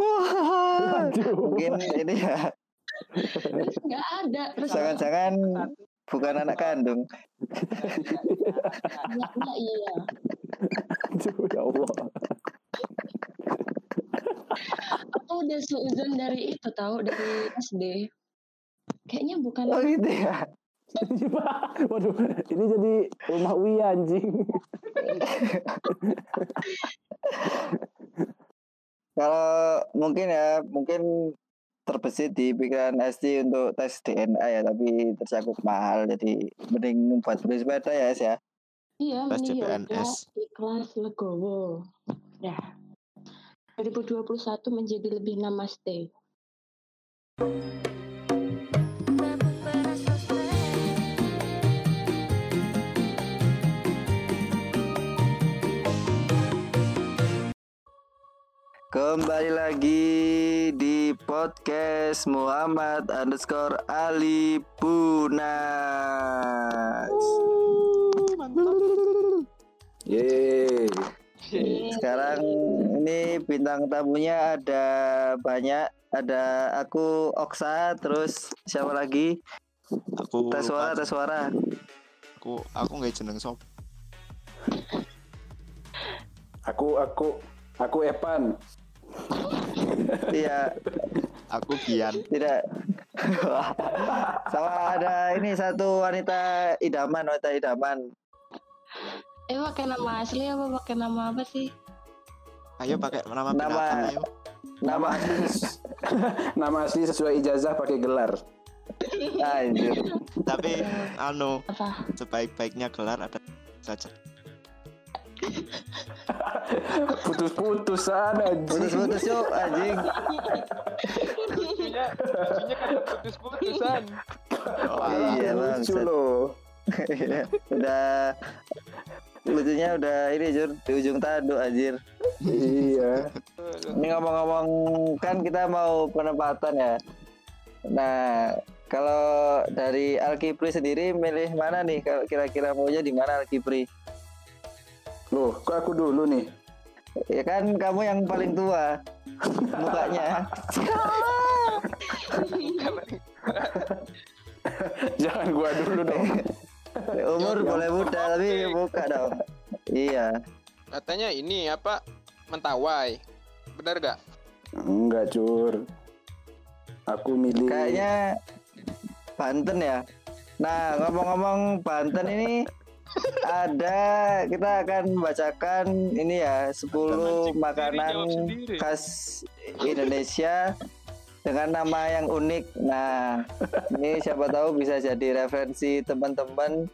Wah, mungkin ini ya Terus nggak ada. Jangan-jangan bukan anak kandung. anaknya iya. Aduh, ya Allah. Aku udah seuzon dari itu tahu dari SD. Kayaknya bukan Oh gitu ya. Waduh, ini jadi rumah Uya anjing. Kalau mungkin ya, mungkin terbesit di pikiran ST untuk tes DNA ya, tapi tercakup mahal, jadi mending buat beli sepeda ya, ya. Iya, Tes mending ya CPNS. udah ikhlas legowo. Ya. 2021 menjadi lebih namaste. Kembali lagi di podcast Muhammad underscore Ali Punas. Yeay. Sekarang ini bintang tamunya ada banyak. Ada aku Oksa, terus siapa lagi? Aku Tes suara, tes suara. Aku aku nggak jeneng sop. Aku aku aku Epan. Iya, Aku Gian. tidak. Sama ada ini satu wanita idaman, wanita idaman. Eh pakai nama asli apa pakai nama apa sih? Ayo pakai nama Nama- ayo. Nama Nama asli sesuai ijazah pakai gelar. anjir. Tapi anu Apa? sebaik-baiknya gelar ada saja. Putus-putusan anjing. Putus-putus yuk anjing. Kan putus-putusan. Iya lucu bang. loh. udah lucunya udah ini jur di ujung tanduk anjir. iya. Ini ngomong-ngomong kan kita mau penempatan ya. Nah, kalau dari Alkipri sendiri milih mana nih? Kalau kira-kira maunya di mana Alkipri? Loh, kok aku dulu nih? Ya kan kamu yang paling tua mukanya. Jangan gua dulu dong. Umur boleh muda tapi muka dong. Iya. Katanya ini apa? Mentawai. Benar gak? Enggak, Cur. Aku milih Kayaknya Banten ya. Nah, ngomong-ngomong Banten ini ada kita akan membacakan ini ya 10 Anjing, makanan sendiri, jawab sendiri. khas Indonesia dengan nama yang unik. Nah, ini siapa tahu bisa jadi referensi teman-teman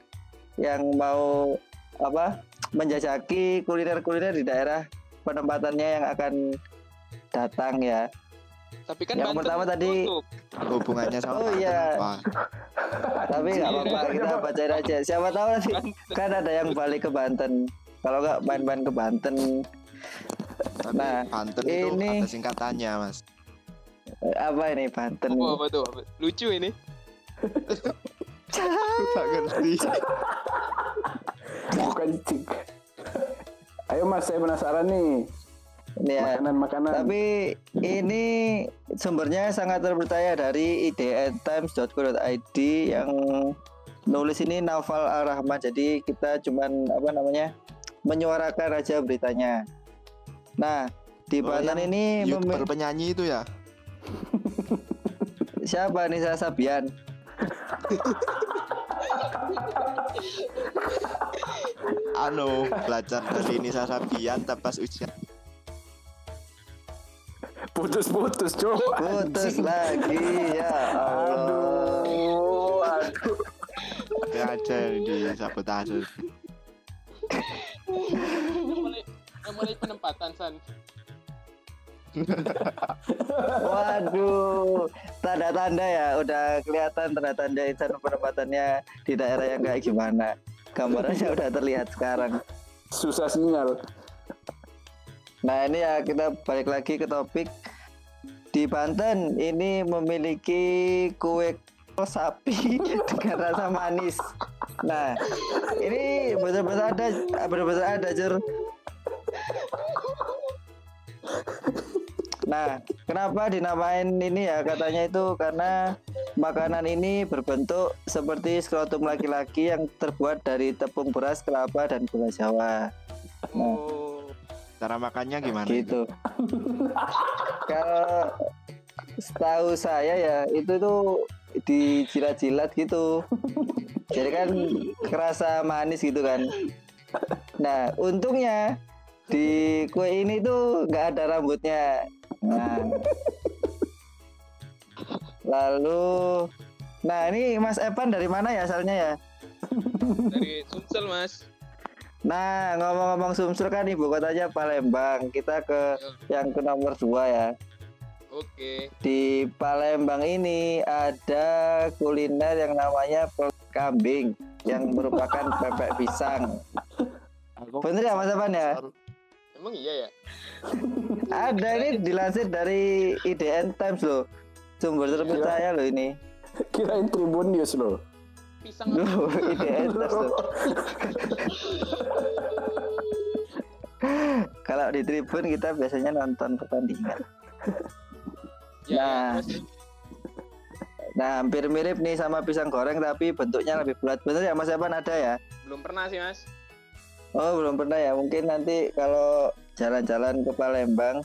yang mau apa menjajaki kuliner-kuliner di daerah penempatannya yang akan datang ya. Tapi kan Yang Banten pertama tadi- tutup. Hubungannya sama Oh, iya. apa? Tapi nggak apa-apa kita bacain aja. Siapa tahu nanti kan ada yang balik ke Banten. Kalau nggak main-main ke Banten, Tapi Nah, Banten itu ini- ada singkatannya, Mas. apa ini Banten? Apa, apa tuh? Apa? Lucu ini. Gak ngerti. bukan cik. Ayo Mas, saya penasaran nih. Ya. Makanan-makanan. Tapi ini sumbernya sangat terpercaya dari idntimes.co.id yang nulis ini Naufal Ar-Rahman. Jadi kita cuman apa namanya menyuarakan aja beritanya. Nah di Oh, Banten yang ini YouTuber penyanyi itu ya? siapa nih saya Sabian? Anu, belajar dari Nisa Sabian pas ujian. Putus-putus, Cuk. Putus lagi ya. Aduh, aduh. Aja di sabotase. Mulai, penempatan, San. Waduh, tanda-tanda ya, udah kelihatan tanda-tanda insan penempatannya di daerah yang kayak gimana. Gambarnya udah terlihat sekarang. Susah sinyal. Nah ini ya kita balik lagi ke topik di Banten ini memiliki kue sapi dengan rasa manis. Nah ini betul-betul ada, betul-betul ada jur. Nah, kenapa dinamain ini ya? Katanya itu karena makanan ini berbentuk seperti skrotum laki-laki yang terbuat dari tepung beras, kelapa, dan gula Jawa. Oh. Cara makannya gimana? itu? Gitu. Kalau setahu saya ya itu tuh dijilat-jilat gitu. Jadi kan kerasa manis gitu kan. Nah, untungnya di kue ini tuh nggak ada rambutnya. Nah. Lalu Nah, ini Mas Evan dari mana ya asalnya ya? Dari Sumsel, Mas. Nah, ngomong-ngomong Sumsel kan ibu kotanya Palembang. Kita ke yang ke nomor dua ya. Oke. Di Palembang ini ada kuliner yang namanya kambing yang merupakan pepek pisang. Bener ya Mas Evan ya? Emang iya ya? Ada ini dilansir dari IDN Times loh. Sumber terpercaya loh ini. kirain Tribun News loh. Pisang Loh, IDN Times loh. Kalau di Tribun kita biasanya nonton pertandingan. ya, Nah. terus Nah, hampir mirip nih sama pisang goreng tapi bentuknya lebih bulat. Bener ya Mas Evan ada ya? belum pernah sih, Mas. Oh, belum pernah ya. Mungkin nanti kalau jalan-jalan ke Palembang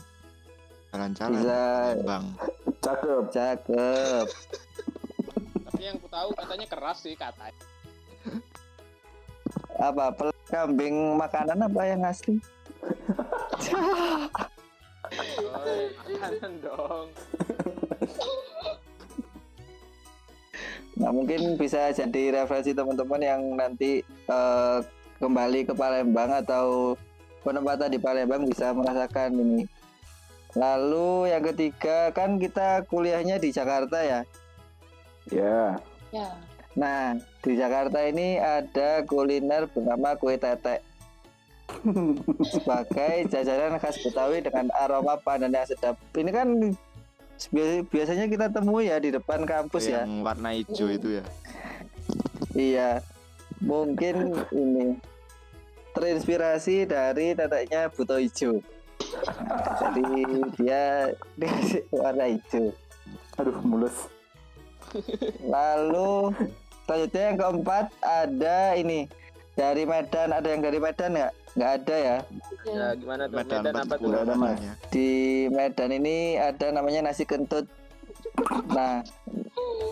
Jalan-jalan. bisa Bang. Cakep. cakep. Tapi yang ku tahu katanya keras sih katanya. Apa pelek kambing makanan apa yang asli? Oh, makanan dong. Nah, mungkin bisa jadi referensi teman-teman yang nanti eh, kembali ke Palembang atau penempatan di Palembang bisa merasakan ini. Lalu yang ketiga kan kita kuliahnya di Jakarta ya. Ya. Ya. Nah, di Jakarta ini ada kuliner bernama kue tetek. Sebagai jajanan khas Betawi dengan aroma pandan yang sedap. Ini kan bi- biasanya kita temui ya di depan kampus ya. Yang warna hijau itu ya. Iya. Mungkin ini terinspirasi dari teteknya Buto Ijo. Nah, jadi dia dikasih warna hijau. Aduh, mulus. Lalu selanjutnya yang keempat ada ini dari Medan. Ada yang dari Medan nggak? Nggak ada ya. Ya, gimana tuh? Medan, Medan apa tuh? Ada, Mas. namanya. Di Medan ini ada namanya nasi kentut. Nah,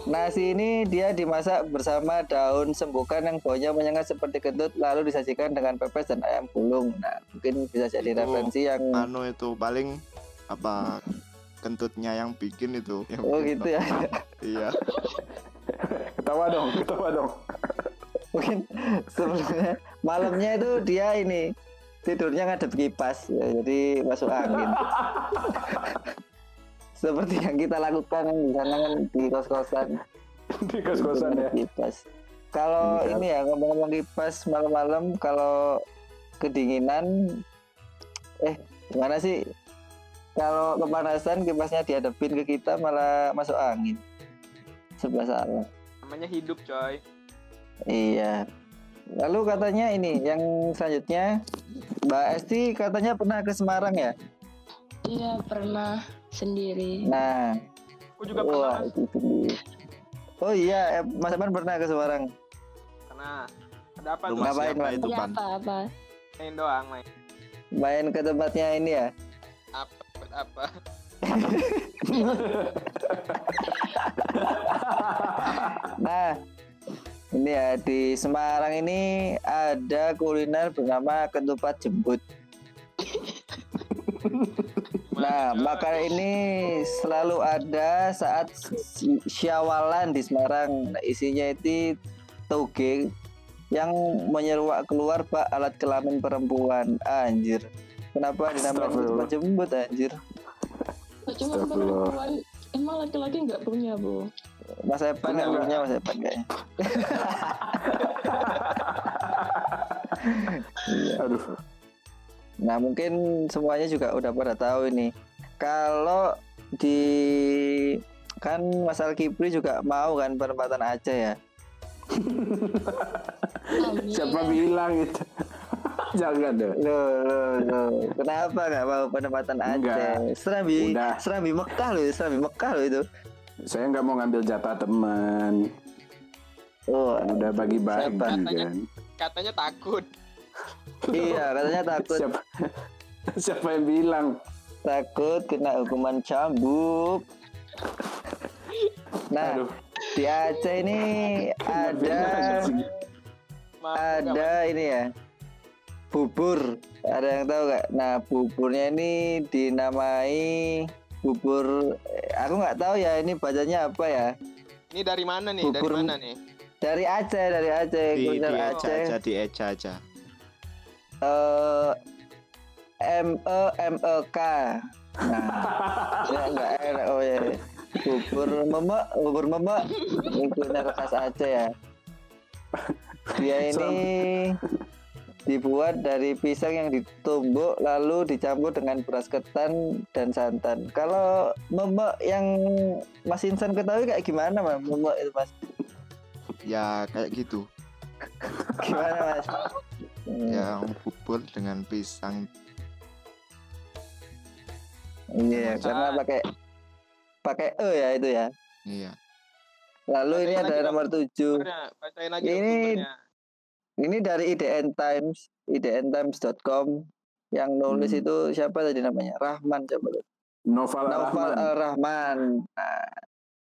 nasi ini dia dimasak bersama daun sembukan yang baunya menyengat seperti kentut, lalu disajikan dengan pepes dan ayam gulung. Nah, mungkin bisa jadi Itu referensi yang Anu itu paling apa kentutnya yang bikin itu. Yang oh bikin gitu ya. Iya. Ketawa dong, ketawa dong. mungkin sebelumnya malamnya itu dia ini tidurnya ngadep kipas ya, jadi masuk angin seperti yang kita lakukan di sana kan di kos-kosan Di kos-kosan ya. kipas kalau Iya. ini ya ngomong-ngomong kipas malam-malam kalau kedinginan eh gimana sih kalau kepanasan kipasnya dihadapin ke kita malah masuk angin sebelah salah Namanya hidup, coy. Iya. Lalu katanya ini yang selanjutnya Mbak Esti katanya pernah ke Semarang ya? Iya pernah sendiri. Nah, Aku juga pernah, wah Mas. itu sendiri. Oh iya, eh, Mas Evan pernah ke Semarang. Karena ada apa tuh? Ngapain, siapa Wan? itu pan? apa-apa. Main doang, main. Main ke tempatnya ini ya. Apa apa? Nah, ini ya di Semarang ini ada kuliner bernama ketupat jembut. Nah, makanan ini selalu ada saat syawalan di Semarang. Nah, isinya itu toge yang menyeruak keluar bak alat kelamin perempuan. Anjir. Kenapa dinamakan ketupat jembut anjir? Cuma perempuan. Emang laki-laki nggak punya, Bu? Mas Evan nggak Enggak. punya Mas Evan kayaknya. Iya. Aduh. Nah mungkin semuanya juga udah pada tahu ini. Kalau di kan Mas Al Kipri juga mau kan penempatan Aceh ya. Siapa bilang itu? Jangan deh. Loh, loh, loh. Kenapa nggak mau penempatan Enggak. Aceh? Serambi, Udah. Serambi Mekah loh, Serambi Mekah loh itu. Saya nggak mau ngambil jatah teman. Oh, Udah bagi-bagi kan. Katanya takut. iya, katanya takut, Siapa siapa yang bilang? takut kena hukuman cambuk. Nah, Aduh. di Aceh ini ada Maaf, ada ini ya bubur ada yang tahu nggak nah buburnya ini dinamai bubur eh, aku nggak tahu ya ini bacanya apa ya Ini dari mana nih? Dari Bubur- mana nih? dari Aceh dari Aceh Di, di kuliner Aceh aja, di eja aja. eh M E M E K nah ya nggak enak oh ya bubur memek bubur memek ini kuliner khas Aceh ya dia ini dibuat dari pisang yang ditumbuk lalu dicampur dengan beras ketan dan santan kalau memek yang Mas Insan ketahui kayak gimana mas memek itu mas Ya kayak gitu. gimana mas Yang bubur dengan pisang. iya karena pakai pakai e ya itu ya Iya. Lalu ini Bacain ada lagi dong. nomor 7. Bubburnya, Bacain lagi Ini-. Ini dari IDN Times, idntimes.com yang nulis Hmm. itu siapa tadi namanya? Rahman coba. lihat. Novel Rahman. Al Rahman. Nah,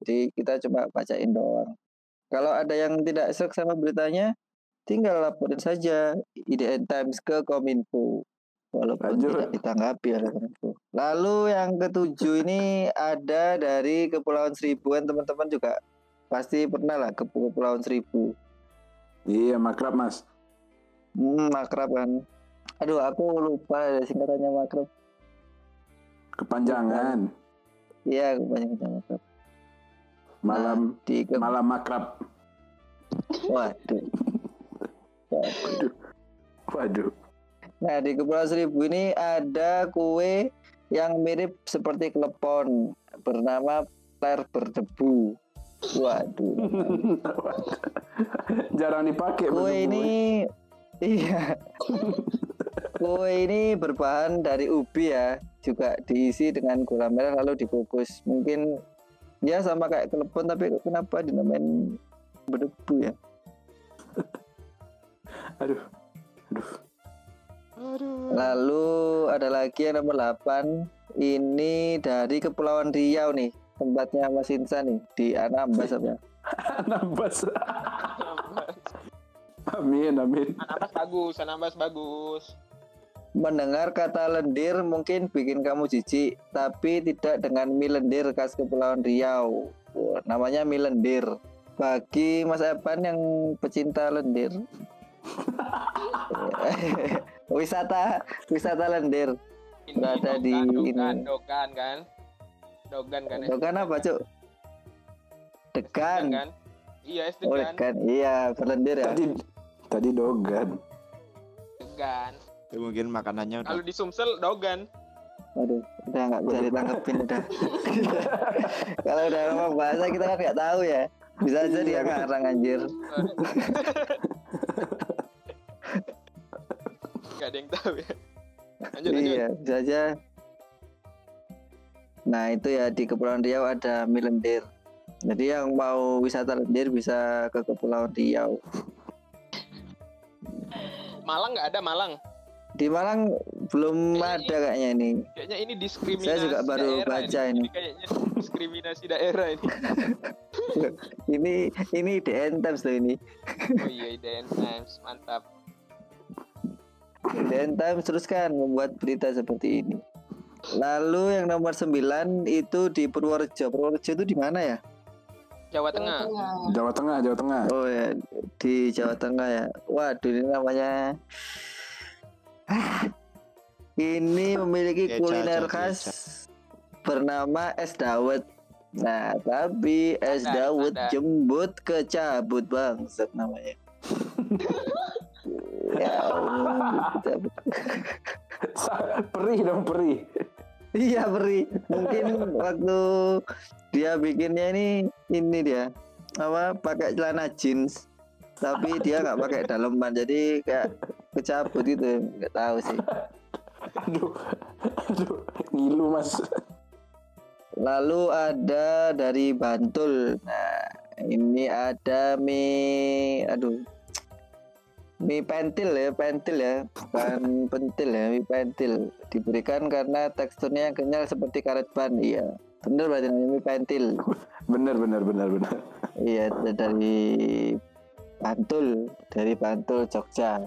jadi kita coba bacain doang. Kalau ada yang tidak serak sama beritanya, tinggal laporin saja IDN Times ke Kominfo. Walaupun Lanjut. tidak ditanggapi oleh Kominfo. Lalu yang ketujuh ini ada dari Kepulauan Seribu kan teman-teman juga pasti pernah lah ke Kepulauan Seribu. Iya, makrab Mas. Hmm, makrab kan. Aduh, aku lupa singkatannya makrab. Kepanjangan. Iya, kebanyakan makrab. Malam Di ke... malam makrab. Waduh. Waduh. Waduh. Nah, di Kepulauan Seribu ini ada kue yang mirip seperti klepon bernama ler berdebu. Waduh. Jarang dipakai Kue ini iya. Kue ini berbahan dari ubi ya, juga diisi dengan gula merah lalu dikukus. Mungkin ya sama kayak klepon tapi kenapa dinamain berdebu ya? Aduh. Aduh. Lalu ada lagi yang nomor 8 Ini dari Kepulauan Riau nih Tempatnya Mas Insan nih Di Anambas apa Anambas. amin, amin. Anambas bagus, Anambas bagus. Mendengar kata lendir mungkin bikin kamu jijik Tapi tidak dengan mie lendir khas Kepulauan Riau Wah, Namanya mie lendir Bagi Mas Evan yang pecinta lendir Wisata Wisata lendir Ini Berada dogan, di dogan, ini. dogan kan? Dogan kan? ya? Dogan apa cuk? Degan kan? Iya, es Oh degan. Iya berlendir ya Tadi tadi dogan. Degan. Itu mungkin makanannya udah Kalau di Sumsel dogan. Waduh, udah nggak bisa ditanggepin udah. Kalau udah ngomong bahasa kita kan nggak tahu ya. Bisa aja dia ngarang anjir. Gak ada yang tahu ya. Lanjut, lanjut. Iya, bisa aja. Nah itu ya di Kepulauan Riau ada mie lendir. Jadi yang mau wisata lendir bisa ke Kepulauan Riau. Malang nggak ada Malang. Di Malang belum Ini- ada kayaknya ini. Kayaknya ini diskriminasi Saya juga baru baca ini. Ini kayaknya diskriminasi daerah ini. Ini ini di Times tuh ini. Oh iya, IDN Times. Mantap. Dan Times teruskan membuat berita seperti ini. Lalu yang nomor 9 itu di Purworejo. Purworejo itu di mana ya? Jawa Tengah. Jawa Tengah, Jawa Tengah. Oh ya, di Jawa Tengah ya. Waduh, ini namanya Ah, ini memiliki Eja, kuliner Eja, khas bernama es dawet. Nah, tapi es Ada, dawet ada. jembut kecabut bangsat namanya. ya Perih dong, perih. Iya beri. Mungkin waktu dia bikinnya ini ini dia. Apa pakai celana jeans. Tapi dia nggak pakai daleman jadi kayak cabut itu nggak tahu sih. Aduh, aduh, ngilu mas. lalu ada dari Bantul. Nah ini ada mie aduh mie pentil ya pentil ya. Bukan pentil ya mie pentil. Diberikan karena teksturnya yang kenyal seperti karet ban iya. Bener berarti namanya mie pentil. Bener, bener, bener, bener. Iya dari Bantul, dari Bantul Jogja.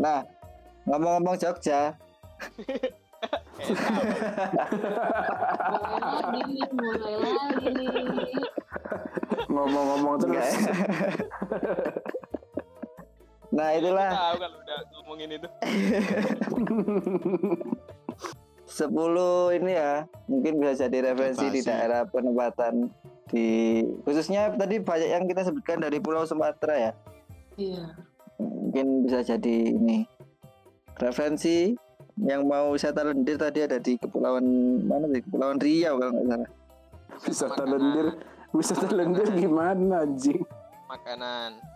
Nah, ngomong-ngomong Jogja, mulai lagi Ngomong-ngomong terus. Nah itulah Tahu kalau udah ngomongin itu. 10 ini ya, mungkin bisa jadi referensi di daerah penempatan di khususnya tadi banyak yang kita sebutkan dari Pulau Sumatera ya. iya Mungkin bisa jadi ini referensi yang mau wisata lendir tadi ada di kepulauan mana di kepulauan Riau kalau nggak salah. Wisata lendir, wisata lendir gimana anjing? Makanan.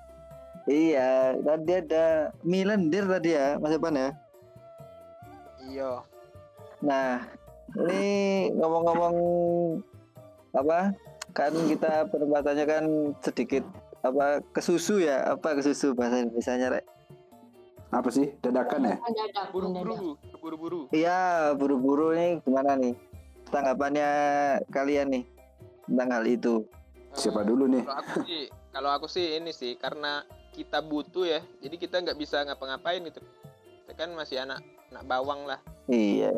Iya, tadi ada mie lendir tadi ya, Mas Epan ya. Iya. Nah, ini ngomong-ngomong apa? Kan kita penempatannya kan sedikit apa kesusu ya? Apa kesusu bahasa Indonesia Rek? Apa sih? Dadakan ya? Buru-buru, buru-buru. Iya, buru-buru nih gimana nih? Tanggapannya kalian nih tentang hal itu. Siapa dulu nih? Kalau aku sih, kalau aku sih ini sih karena kita butuh ya, jadi kita nggak bisa ngapa-ngapain gitu. Kita kan masih anak anak bawang lah. Iya.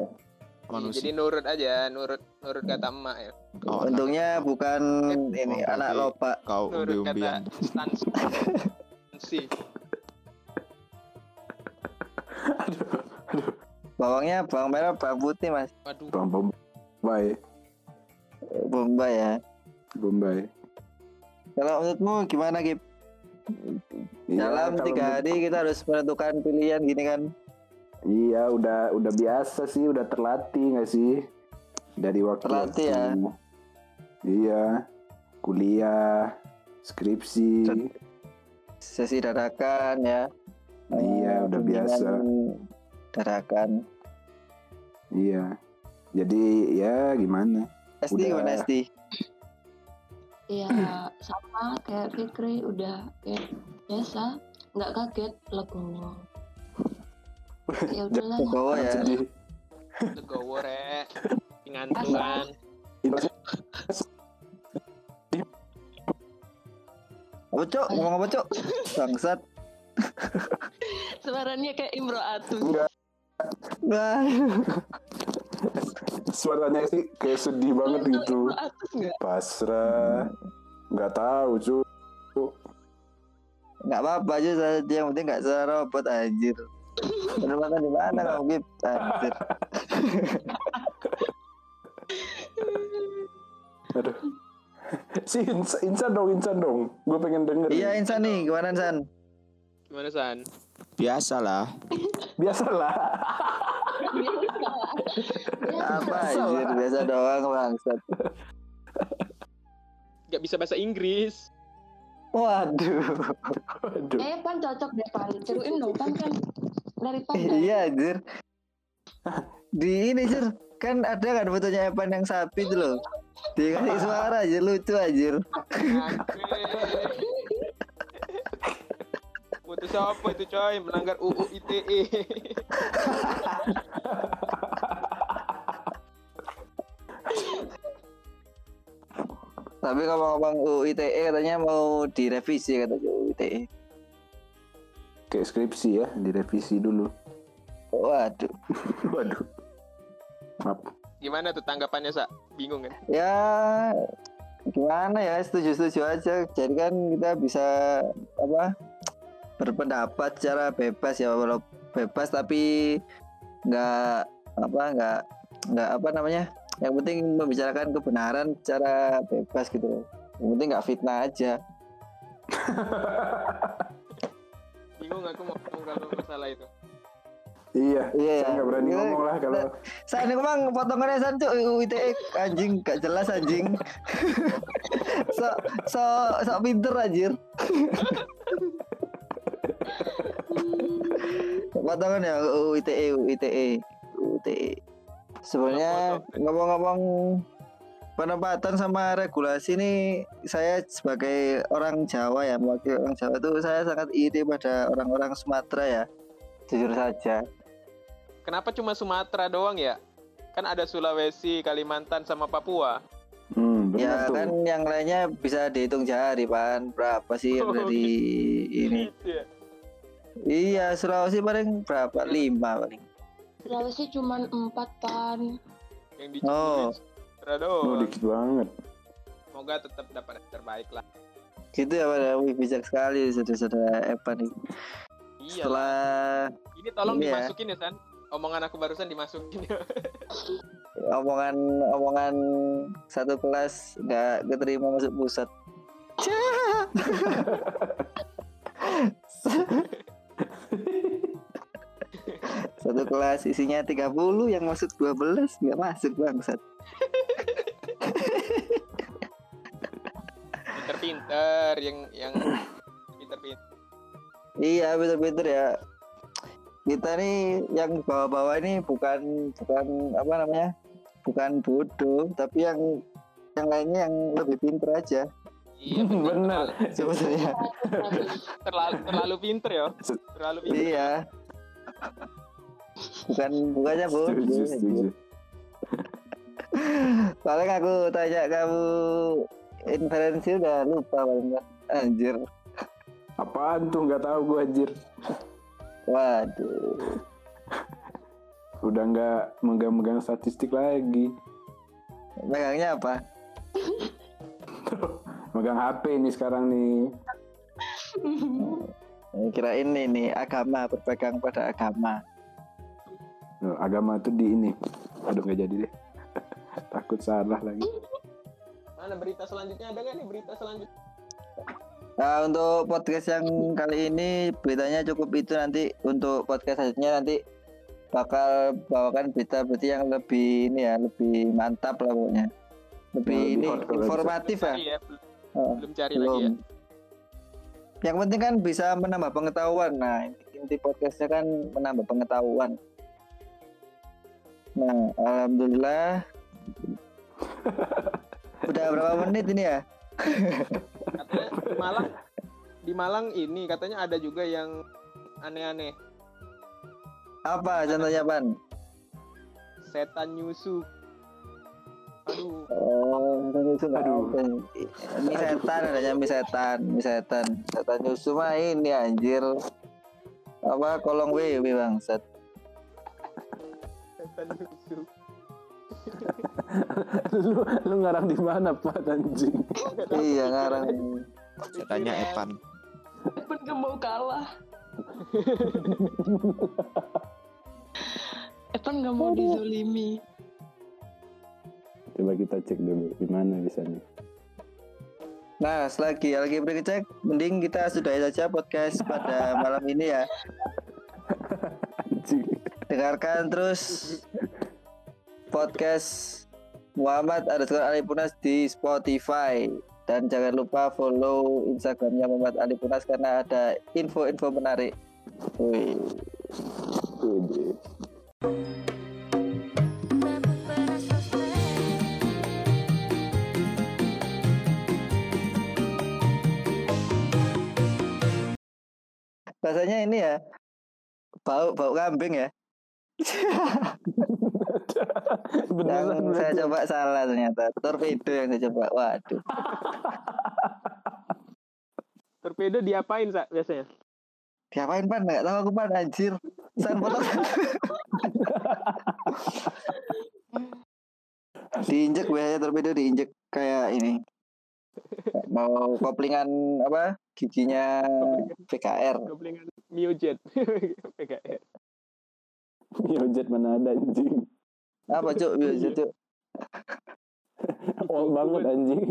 Manusia. Jadi nurut aja, nurut nurut kata emak ya. Anak, Untungnya bukan ini Oh, anak lopa. kau Nurut kata umbi-umbian. instansi. instansi. Bawangnya bawang merah, bawang putih mas. Waduh, Bang Bombay, Bombay ya. Bombay. Kalau menurutmu gimana Kip? Iya, Dalam kalau tiga hari kita harus menentukan pilihan gini kan? Iya, udah udah biasa sih, udah terlatih nggak sih? Dari waktu Terlatih ya? Iya, kuliah, skripsi. Sesi dadakan ya. Iya, Eh, udah biasa. Dadakan. Iya. Jadi ya gimana? SD Udah. gimana SD? Iya sama kayak Fikri udah kayak biasa nggak kaget legowo ya udahlah Legowo ya. Legowo rek. Ngantuan. Apa cok? Ngomong apa cok? Bangsat. suaranya kayak Imro Atu Enggak, Wah. Suaranya sih kayak sedih banget gitu. Atus nggak Pasrah. Nggak tahu, cu. Nggak apa-apa aja saja yang penting nggak suara robot anjir. Penempatan di mana kamu Kip? Anjir. Aduh. Si Insa, Insa dong, Insa dong. Gue pengen denger. Iya Insan nih, gimana Insan? Gimana San? Biasalah. Biasalah. Apa Biasa anjir? Biasa doang bangsat. Gak bisa bahasa Inggris. Waduh. Waduh. eh pan cocok deh pan ceruin dong pan kan daripada Iya anjir. Di ini Jir, kan ada kan fotonya Evan yang sapi itu loh. Dikasih suara aja lucu anjir. Foto siapa itu coy melanggar UU ITE. Tapi kalau ngomong UU ITE katanya mau direvisi katanya UU ITE. Kayak skripsi ya, direvisi dulu. Waduh. Waduh. Maaf. Gimana tuh tanggapannya sa? Bingung kan? Ya gimana ya setuju-setuju aja. Jadi kan kita bisa apa berpendapat secara bebas ya walau bebas tapi nggak apa nggak nggak apa namanya yang penting membicarakan kebenaran secara bebas gitu loh. yang penting nggak fitnah aja Bingung aku mau ngomong kalau masalah itu. Iya, Iya, saya nggak berani iya. ngomong lah kalau saya ini memang potongannya san cuk UU ITE anjing gak jelas anjing so so so pinter anjir Potongan ya UU ITE UU ITE UU ITE. Sebenarnya ngomong-ngomong penempatan sama regulasi ini saya sebagai orang Jawa ya mewakili orang Jawa itu saya sangat iri pada orang-orang Sumatera ya jujur saja Kenapa cuma Sumatera doang ya? Kan ada Sulawesi, Kalimantan, sama Papua. Hmm, ya benar tuh. kan yang lainnya bisa dihitung jari pan berapa sih yang Oh, dari ini Gitu ya. iya Sulawesi paling berapa lima paling Sulawesi cuma empat pan. Yang di Oh. Sumatera Oh, dikit banget. Semoga tetap dapat yang terbaik lah. gitu ya pada wih bijak sekali saudara-saudara Evan nih Iya. setelah Ini tolong Iya. dimasukin ya San. Omongan aku barusan dimasukin. omongan omongan satu kelas nggak keterima masuk pusat satu kelas isinya 30 yang masuk 12 nggak masuk bangsat Pinter-pinter yang yang pinter-pinter. iya betul-betul ya kita nih yang bawa-bawa ini bukan bukan apa namanya bukan bodoh tapi yang yang lainnya yang lebih pinter aja Iya bener. Bener. sebetulnya Terlalu terlalu pinter ya. Terlalu pinter. iya bukan bukannya bodoh Setuju, setuju. paling aku tanya kamu inferensi udah lupa paling anjir Apaan tuh nggak tahu gue anjir. waduh Udah nggak megang-megang statistik lagi. megangnya apa Megang HP nih sekarang nih. Kira ini nih agama berpegang pada agama Loh, agama tuh di ini. Aduh nggak jadi deh. Takut salah lagi. Mana berita selanjutnya ada nggak nih berita selanjutnya? Nah, untuk podcast yang kali ini beritanya cukup itu nanti untuk podcast selanjutnya nanti bakal bawakan berita-berita yang lebih ini ya lebih mantap lah pokoknya lebih lebih ini kalau informatif ya Cari ya. Belum, Oh, belum cari lagi ya. belum yang penting kan bisa menambah pengetahuan nah inti podcastnya kan menambah pengetahuan nah alhamdulillah udah berapa menit ini ya Katanya di Malang di Malang ini katanya ada juga yang aneh-aneh. apa contohnya pan Setan nyusu. Aduh, Oh, itu nggak Aduh. ada. Mie setan adanya mie setan, mie setan. Setan nyusu mah ini anjir. Apa kolong WW bangsat. lu lu ngarang di mana pak anjing? Iya ngarang. Saya tanya Evan. Pun gak mau kalah. Evan gak mau dizolimi. Coba kita cek dulu di mana bisanya. Nah, selagi lagi cek, mending kita sudahi saja podcast pada malam ini ya. Anjing. Dengarkan terus podcast Muhammad underscore Alipunas di Spotify dan jangan lupa follow Instagramnya Muhammad Alipunas karena ada info-info menarik. Wih, Rasanya ini ya bau bau kambing ya. Beneran yang saya coba salah ternyata. Torpedo yang saya coba. Waduh. Torpedo diapain Sa, biasanya? Diapain pan? Nggak tahu aku pan anjir. San potong. diinjek biasanya torpedo diinjek kayak ini. Mau koplingan apa? Giginya PKR. Goblingan Miojet. PKR. Yojet mana ada anjing. Apa cuk? Biasa cuk. Awal banget anjing.